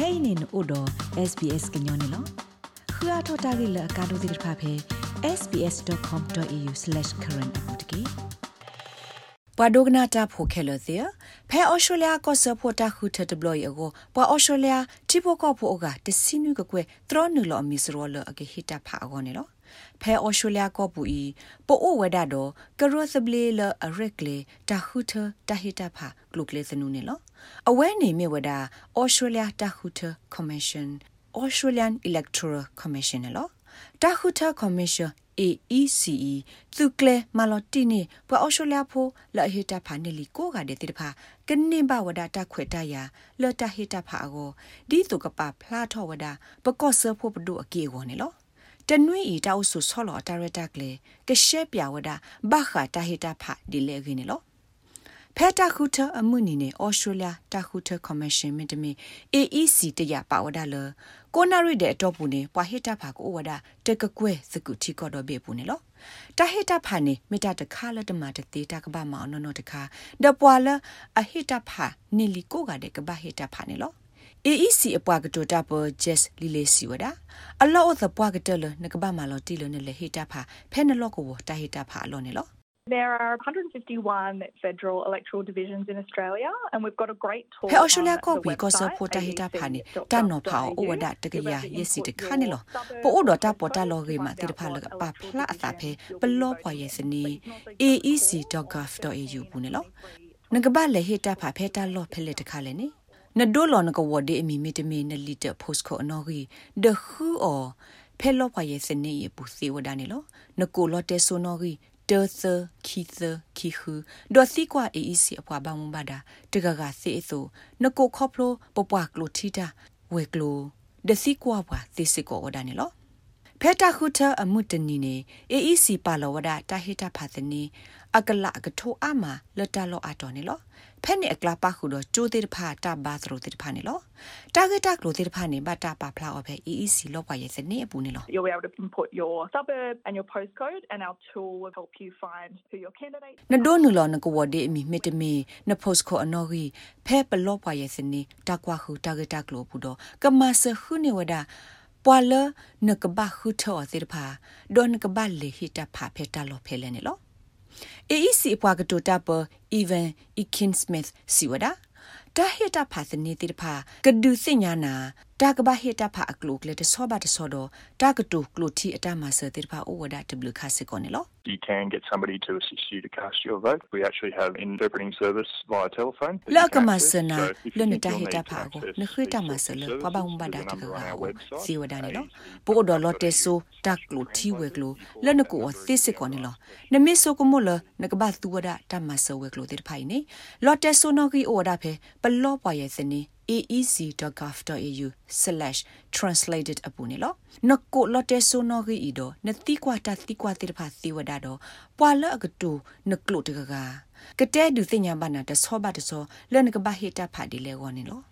kainin odo sbs gnyone lo khua thota gi la ka do dir pha phe sbs.com.au/current apotki ပဒိုဂနာတာဖိုခဲလို့သေးဖဲအော်စတြေးလျကောဆဖို့တာခုထတဘလယောကိုပွာအော်စတြေးလျတီပိုကောဖိုကတစီနုကကွယ်ထရနုလောအမီစရောလအကေဟီတာဖာအောနေလော ဖဲအော်စတြေးလျကောပူဤပိုအိုဝဒါတော့ကရောသဘလီလအရက်လေတာခုထတာဟီတာဖာကလုကလေစနုနေလောအဝဲနေမြဝဒါအော်စတြေးလျတာခုထကော်မရှင် Australian Electoral Commission နော်တာခုထ Commission AECE သူကလေမလော်တီနေပွာအော်ရှိုလျာဖိုလာဟီတာဖာနေလီကိုကတဲ့တိဖာကနေဘဝဒတာခွေတယာလော်တာဟီတာဖာကိုဒီသူကပါဖလာထောဝဒပကော့ဆဖို့ပဒုအကေကိုနေလော တနွေဤတောက်ဆူဆောလော်တာရတာကလေကရှက်ပြဝဒဘခတာဟီတာဖာဒီလေခင်းနေလောဖဲတာခုထအမှုနီနေဩစတြေးလျတာခုထကော်မရှင်မင်တမီ AEC တရပါဝဒါလကိုနာရီတဲ့အတော့ပူနေပွာဟစ်တာဖာကိုဝဒါတကကွဲစကုတီကတော့ဘေပူနေလောတာဟစ်တာဖာနေမေတာတခါလတမတသေးတာကဘာမောင်နော်နော်တခါဒပွာလအဟစ်တာဖာနေလီကိုကတဲ့ကဘာဟစ်တာဖာနေလော AEC အပွားကတိုတာပေါ် just လီလေစီဝဒအလော့သပွားကတလနကဘာမလော်တီလနလေဟစ်တာဖာဖဲနလော့ကိုတာဟစ်တာဖာအလော်နေလော There are 151 federal electoral divisions in Australia, and we've got a great tool. He Australia ko bi ko sa po ta hita phani ta no pha o wada ta ga ya yesi de khani lo po o do ta po ta lo ge ma ti de pha lo pa phla asa phe plo pwa ye sini aec.gov.au bu ne lo နကဘာလေဟတာဖာဖဲတာလော့ဖဲလေတခါလေနိ နဒိုလောနကဝဒေအမီမီတမီနလီတပို့စ်ကိုအနော်ကြီးဒခူအောဖဲလော့ဖာရဲ့စနေရပူစီဝဒနေလောနကိုလော့တဲဆိုနော်ကြီးဒေသခီသခီခူဒိုစီကွာအေးစီအပွားဘာမဘာဒါတကကစေအစိုနကိုခေါပလိုပပွားကလိုတီတာဝေကလိုဒစီကွာဘွာသေစစ်ကိုဝဒနေလော ဖဲတာခုထအမှုတနီနေ AEC ပါလောဝဒတာဟိတာဖာသနီအကလအကထိုအမလတလောအတော်နေလောဖဲ့နေအကလာပါခုတော့ကျိုးသေးတဖာတာဘာသလိုသေးတဖာနေလောတာဂက်တာကလိုသေးတဖာနေဘတာပါဖလာအဖဲ EEC လောက်ပါရဲ့စနေအပူနေလော You'll be able to input your suburb and your postcode and our tool will help you find who your candidate နဒိုနူလောနကဝဒေအမီမီတမီနပို့စ်ကိုအနော်ကြီးဖဲပလောပါရဲ့စနေတာကွာခုတာဂက်တာကလိုပူတော့ကမဆခုနေဝဒါ ပွာလနကဘခုထောသေတဖာဒွန်ကဘလေဟိတာဖာဖဲတာလောဖဲလဲနေလော AEC ပွားကတိုတာပ even Ikin Smith စီဝဒတာဟစ်တာဖာစနေတိဖာကဒုစညာနာ တာကဘာဟစ်တာဖာအကလုကလေတဆောဘတ်ဆောဒတာကတုကလုတီအတမဆတိဖာအိုဝဒတဘလခါစကောနေလော You can get somebody to assist you to cast your vote. We actually have interpreting service via telephone. La kama sana le ne ta hita pha ko ne khita ma se le pa ba umba da ta ga si wa da ne lo bo do lo te so ta klo thi we klo le ne ko o thi sit ko ne lo ne mi so ko mo le ne ka ba tu wa da ta ma se we klo te phai ne lo te so no ki o da phe pa lo pa ye se ne aec.gov.au/translated အပူနေလောနကိုလော်တဲဆိုနော်ဂီဤတော့နတိကွာတတိကွာတိတဖာစီဝဒါတော့ပွာလအကတူနကလုတကကကတဲ့ဒုစညာဘာနာတဆောဘတ်ဆောလနကဘဟိတဖာဒီလေဝနေလော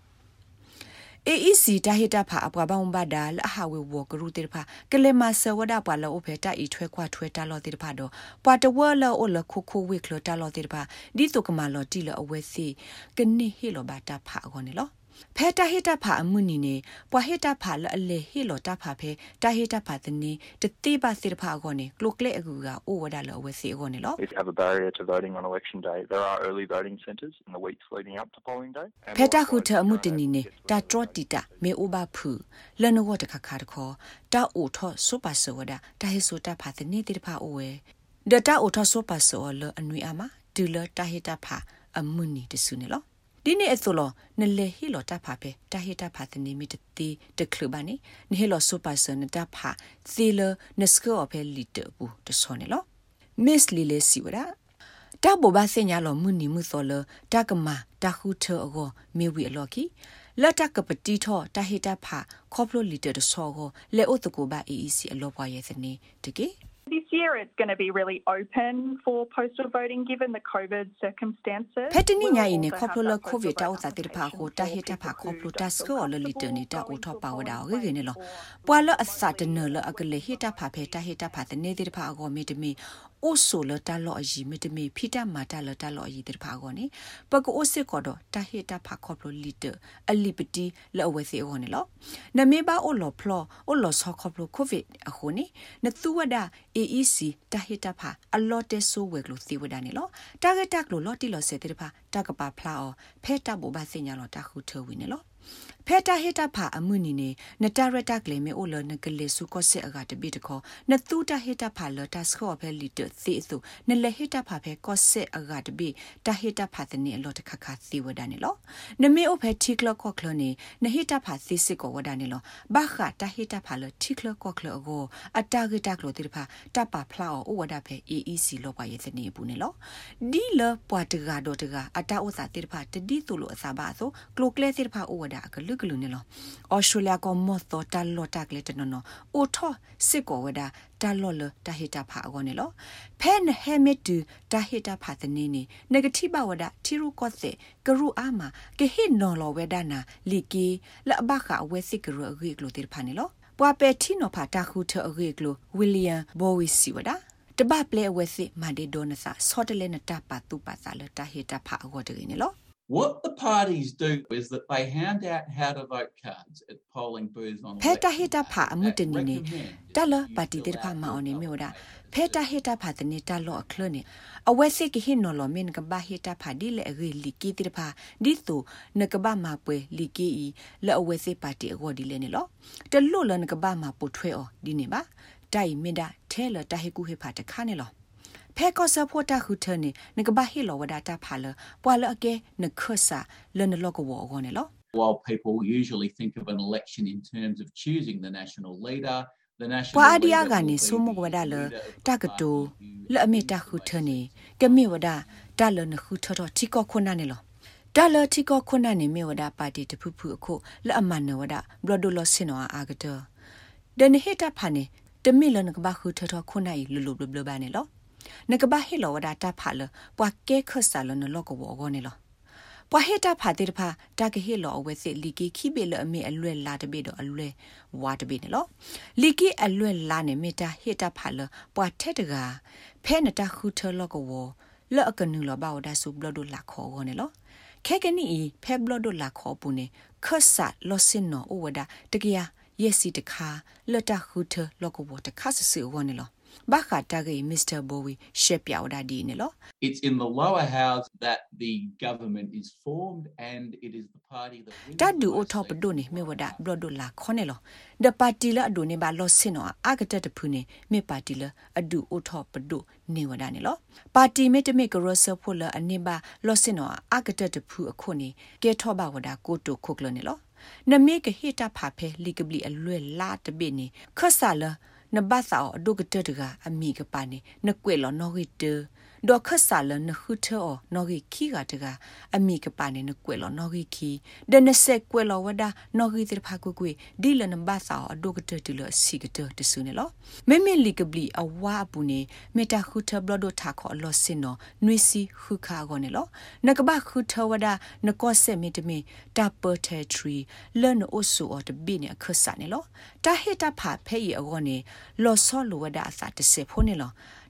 AEC တာဟိတဖာအပွားပေါင်းပါဒါလအဟာဝေဝကရုတေဖာကလေမဆဝဒပွာလောအဖေတာဤထွဲခွာထွဲတာလောတေဖာတော့ပွာတဝလောအလခုခုဝေကလတာလောတေဖာဒီတုကမလောတီလအဝဲစီကနေဟီလောဘာတာဖာခေါနေလော ဖဲတာဟိတဖာအမှုနီနေပွာဟိတဖာလအလေဟိလောတာဖာဖဲတာဟိတဖာတနေတတိပါစိတဖာကောနေကလုကလေအကူကအိုဝဒါလောဝစီကောနေလော If you have a barrier to voting on election day, there are early voting centres in the weeks leading up to polling day. ဖဲတာခုထအမှုတနီနေတာထရတီတာမေအိုဘာဖူလနဝတ်တခခါတခေါ်တာအိုထောစူပါဆဝဒါတာဟိဆိုတာဖာတနေတိတဖာအိုဝဲဒတာအိုထောစူပါဆောလအနွေအမဒူလတာဟိတာဖာအမှုနီတဆုနေလော ဒီနေ့အစိုးလနလေဟီလောတာဖာပဲတာဟီတာဖာတနေမီတတိတကလဘာနေနဟီလောဆူပါဆန်တာဖာသီလနစကောဖဲလီတဘူးတဆောနေလောမစ်လီလေစီဝရာတာဘောဘာစညာလောမှုနီမှုစောလတာကမာတာခုထောအောမေဝီအလော်ကီလတ်တကပတိထောတာဟီတာဖာခေါပလိုလီတတဆောကိုလေအိုတကိုဘာ AEC အလောပွားရဲ့စနေတကေ This year it's going to be really open for postal voting given the COVID circumstances. ဖက်တနိညာယင်းခေါပလိုလကိုဗစ်တောက်တာတိဖာကိုတာဟီတာဖာခေါပလိုတာစကောလလီတနေတာအိုထောပါဝဒါဂေဂေနေလောပွာလအစတနလအက လေဟီတာဖာဖေတာဟီတာဖာတနေတိဖာအကောမီတမီအိုဆိုလတာလောအကြီးမတမီဖိတမာတာလတာလောအကြီးတဲ့ဖာကောနေပကအိုစစ်ကောတော့တာဟေတာဖာခေါပလိုလီတအလီပတီလောဝဲစီဟောနေလောနမေဘာအိုလောဖလောအိုလောဆောခေါပလိုကိုဗစ်အခုနေနသူဝဒ AEC တာဟေတာဖာအလောတဲဆိုဝဲကလိုသီဝဒနေလောတာဂက်တက်လိုလော်တီလော်ဆေတဲ့ဖာတာကပါဖလာအောဖဲတာဘောဘာစညာလောတာခုထဝင်းနေလော ဖဲတာဟေတာဖာအမှုနီနေနတာရတာကလေမေအိုလနကလေစုကောဆက်အကတပိတခေါနသူတာဟေတာဖာလတာစခေါဖဲလီတသေစုနလေဟေတာဖာဖဲကောဆက်အကတပိတာဟေတာဖာတနေအလောတခခသီဝဒနေလောနမေအိုဖဲတီကလကောကလနေနဟေတာဖာသီစစ်ကောဝဒနေလောဘာခတာဟေတာဖာလတီကလကောကလအကိုအတာဂတာကလိုတိဖာတပါဖလာအိုဝဒဖဲ AEC လောပါရဲ့စနေဘူးနေလောဒီလပွားတကားတော့တကားအတာဥစာတိဖာတတိသူလိုအစာပါဆိုကလိုကလေတိဖာအိုဝဒအကလုကလူနေလောအော်စတြေးလျကမော့သောတလော်တက်လေတနော်အိုထောစစ်ကောဝဒတလော်လတဟိတာဖာအောနေလောဖဲနဟဲမီတူတဟိတာဖာတနေနေနဂတိဘဝဒတီရုကောစေကရုအာမကေဟိနော်လောဝဒနာလီကီလဘခအဝဲစစ်ကရုအဂိကလိုတေဖာနေလောပွာပဲတီနော်ဖာတာခုထအဂိကလိုဝီလီယံဘောဝီစီဝဒါတပပလေဝဲစစ်မန်ဒေဒိုနစာဆော့တလဲနတပါတူပါစာလတဟိတာဖာအောတနေလော What the parties do is that they hand out how to vote cards at polling booths on Peta heta pha amutini ne tala party de pha ma oni meoda Peta heta pha tani talo aklo ne awe se ki hin no lo min ka ba heta pha di le ri li ki ti pha di tu ne ka ba ma pwe li ki i le awe se party ago di le ne lo te lo lo ne ka ba ma pu thwe o di ne ba tai min da the lo ta he ku he pha ta kha ne lo ဖဲကောဆဖို့တာခုထနေငကဘာဟီလောဝဒတာဖာလပွာလအကေနခဆာလနလောကဝအောနေလော While people usually think of an election in terms of choosing the national leader ပွာအဒီယာကနေဆုမကဝဒါလတကတူလအမေတာခုထနေကမေဝဒါတလနခုထတော့တီကောခုနာနေလောဒါလတီကောခုနာနေမေဝဒါပါတီတဖူဖူအခုလအမန်နဝဒါဘလဒိုလစင်နောအာဂတဒနဟေတာဖာနေတမီလနကဘာခုထတော့ခုနာလူလူဘလဘဘာနေလော နကဘာဟီလောဝဒတာဖာလပွာကဲခဆာလနလောကဝောဂောနေလောပွာဟေတာဖာတိတဖာတာကဟီလောအဝဲစစ်လီကီခိဘေလအမေအလွဲလာတပိတော့အလွဲဝါတပိနေလောလီကီအလွဲလာနေမေတာဟေတာဖာလပွာထက်တကဖဲနတာခုထလောကဝောလောအကနုလောဘာဝဒါဆုဘလဒိုလာခေါ်ဂောနေလောခဲကနီဖဲဘလဒိုလာခေါ်ပူနေခဆာလောစင်နောဩဝဒတကရယက်စီတခါလတခုထလောကဝတခါဆဆူဝနေလော ဘာခတာဂေမစ္စတာဘိုဝီရှက်ပြောဒါဒီနေလော It's in the lower house that the government is formed and it is the party that တတ်ဒူအိုထောပဒိုနေမေဝဒဘလဒိုလာခေါနေလောဒပါတီလာအဒိုနေဘာလောစင်နောအာဂတတဖူနေမေပါတီလာအဒူအိုထောပဒိုနေဝဒနေလောပါတီမေတမေကရောဆဖိုလာအနိဘာလောစင်နောအာဂတတဖူအခုနေကဲထောဘဝဒကိုတိုခုကလနေလောနမေကဟေတာဖာဖဲလီကဘလီအလွဲလာတပိနေခဆာလာ နဘတ်ဆောအဒုကတတကအမိကပါနေနကွေလောနော်ဂီတ ဒေါ်ခဆာလနခုထောနော်ဂီခီကတကအမိကပါနေနကွေလောနော်ဂီခီဒနဆက်ကွေလောဝဒနော်ဂီတဖာကွကွေဒီလနဘတ်ဆောအဒုကတတလစီကတတဆုနေလောမေမေလီကဘလီအဝါပူနေမေတာခုထဘလဒိုထာခေါ်လောစင်နောနွီစီခုခါကောနေလောနကဘခုထဝဒနကောဆက်မီတမီတာပတဲထရီလန်အိုဆူအော်တဘိနေခဆာနေလောတာဟေတာဖာဖဲရီအကောနေလောဆောလိုဝဒအစာတစေဖိုးနေလော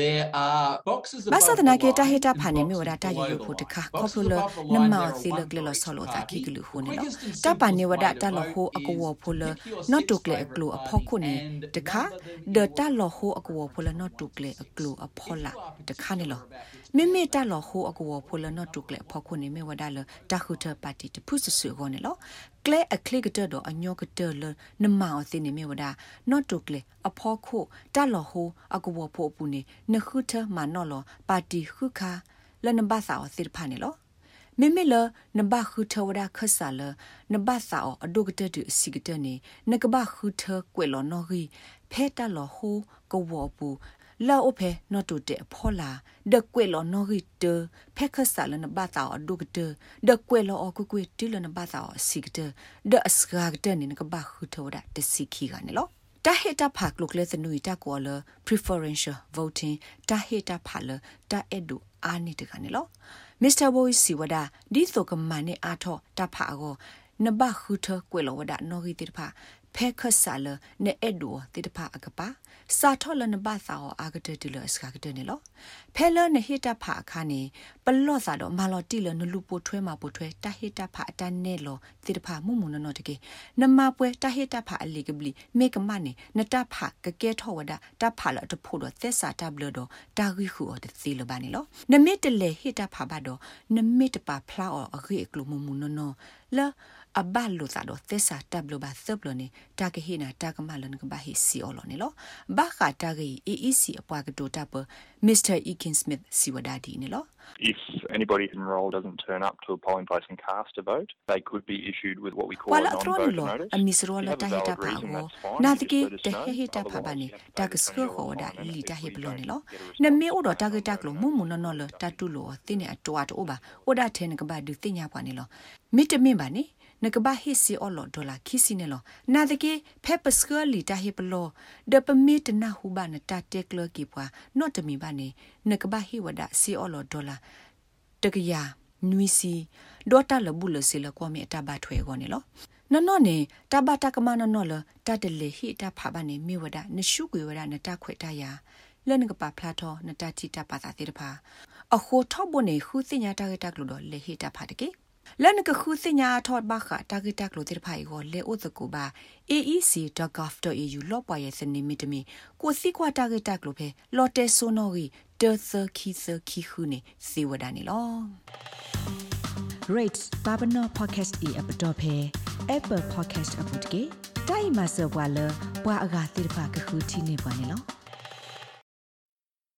There are boxes above ဘာသာနာကေတာဟေတာ the ဖာနေ line မြဝ and ဒ boxes တာယူ below ဖို့တ the ခါ line. ခေါပ Boxes လို above the န line, မော there are စီလ one ကလ political ဆောလိုတာခိက party. လူခုနေ The လော quickest and တပါနေဝ simplest ဒ way to တာလ vote ဟိုအကော ဖိုလ is pick your နော့ six တုကလေအ favourite ကလိုအဖောခုနေ parties တခါ and ဒ number them in တာ your လဟိုအကောဖိုလနော့တုကလေအကလိုအဖောလာတခါနေလောမိမိတလဟိုအကောဖိုလနော့တုကလေဖောခုနေမေဝဒလတခုထပါတီတဖုစဆူခေါနေလောကလေအခလစ်ကတတော့အညောကတလနမောအသိနေမေဝဒနော့တုကလေအဖောခုတလဟိုအကောဖိုပူနေနခုထမနော့လောပါတီခုခါလနဘသာအသိဖာနေလောမေမေလနဘခုထဝဒခဆာလနဘသာအဒုကတတုစီကတနေနကဘခုထကွေလောနော်ဂီဖဲတလောဟူကဝပူ လာအိုဖေနော်တုတဲ့ဖောလာဒကွေလောနော်ဂီတဖဲခဆာလနဘသာအဒုကတဒကွေလောအကွကွေတီလနဘသာစီကတဒအစဂါကတနေနကဘခုထဝဒတစီခီကနေလောတာဟေတာဖာကလုကလေသနူတာကောလ preferential voting တာဟေတာဖာလတာအဒူအာနိတကနေလောမစ္စတာဘိုးစီဝဒဒီဆိုကမန်နေအာထောတာဖာကိုနဘခုထကွေလောဝဒနော်ဂီတိဖာဖဲခဆာလနေအဒူတိတဖာအကပါစာထောလနဘသာအောအာဂတတူလစကာကတနေလောဖဲလနဟိတဖာအခါနေပလော့စာတော့မလော်တီလနလူပိုထွဲမှာပိုထွဲတဟိတဖာအတန်နေလောတိတဖာမှုမှုနော်တကေနမပွဲတဟိတဖာအလီကဘလီမေကမနေနတဖာကကဲထောဝဒတဖာလတဖို့တော့သက်စာတဘလတော့တာဂီခုော်တသီလဘာနေလောနမစ်တလေဟိတဖာဘတော့နမစ်တပါဖလာအော်အခေကလူမှုမှုနော်နော်လာအဘတ်လို့သာတော့သစ္စာတပ်လို့ပါသပ်လို့နေတာကဟိနာတာကမလန်ကဘာဟိစီအော်လို့နေလို့ဘာခါတာဂီ EEC အပွားကတိုတပ်မစ္စတာ Ekin Smith စီဝဒါဒီနေလို့ If anybody enrolled doesn't turn up to a polling place and cast a vote, they could be issued with what we call wala a throne non-voter lo notice. amisro If you la have ta a hita valid pa reason, go that's fine. na You just tike let us te know. he hita pa Otherwise, ba ni you have to ta vote ka as sko per ho your da line, li and ta if he we blo ni don't lo get a na response me o do from ta our ka ta klo non-voter mu mu no no lo ta tu lo ti ne atwa to ba o da the ne ka ba du ti nya pa ni lo mi te min ba ni နကဘာဟစ်စီအော်လော်ဒေါ်လာခီစီနေလောနာတကေဖက်ပစကလီတာဟိပလောဒပမီတနာဟူဘာနတာတက်ကလကီပွာနော့တမီဘာနေနကဘာဟိဝဒစီအော်လော်ဒေါ်လာတကရနွီစီဒေါ်တာလဘူးလစီလကွာမီအတဘထွဲကောနေလောနော်နော်နေတဘတာကမနော်နော်လတတလေဟိတဖာဘာနေမိဝဒနရှုကွေဝဒနတခွေတရာလနကပါဖလာထောနတတိတပါသာတိတဖာအခိုထော့ဘနေခုစညာတာကတကလို့လေဟိတဖာတကေ လနကခုစညာထော့ဘခတာဂီတက်လို့တိဖိုင်ကိုလေဥစကူပါ aec.gov.au လောပွားရဲ့စနေမီတမီကိုစီကွာတာဂီတက်လို့ဖဲလော်တဲဆိုနော်ဂီတေသခီသခီခုနေစီဝဒနီလော rates babano podcast e app dot phe apple podcast app dot ke dai ma so bwa lo bwa aga tir pha ka khu thi ne bwa ne lo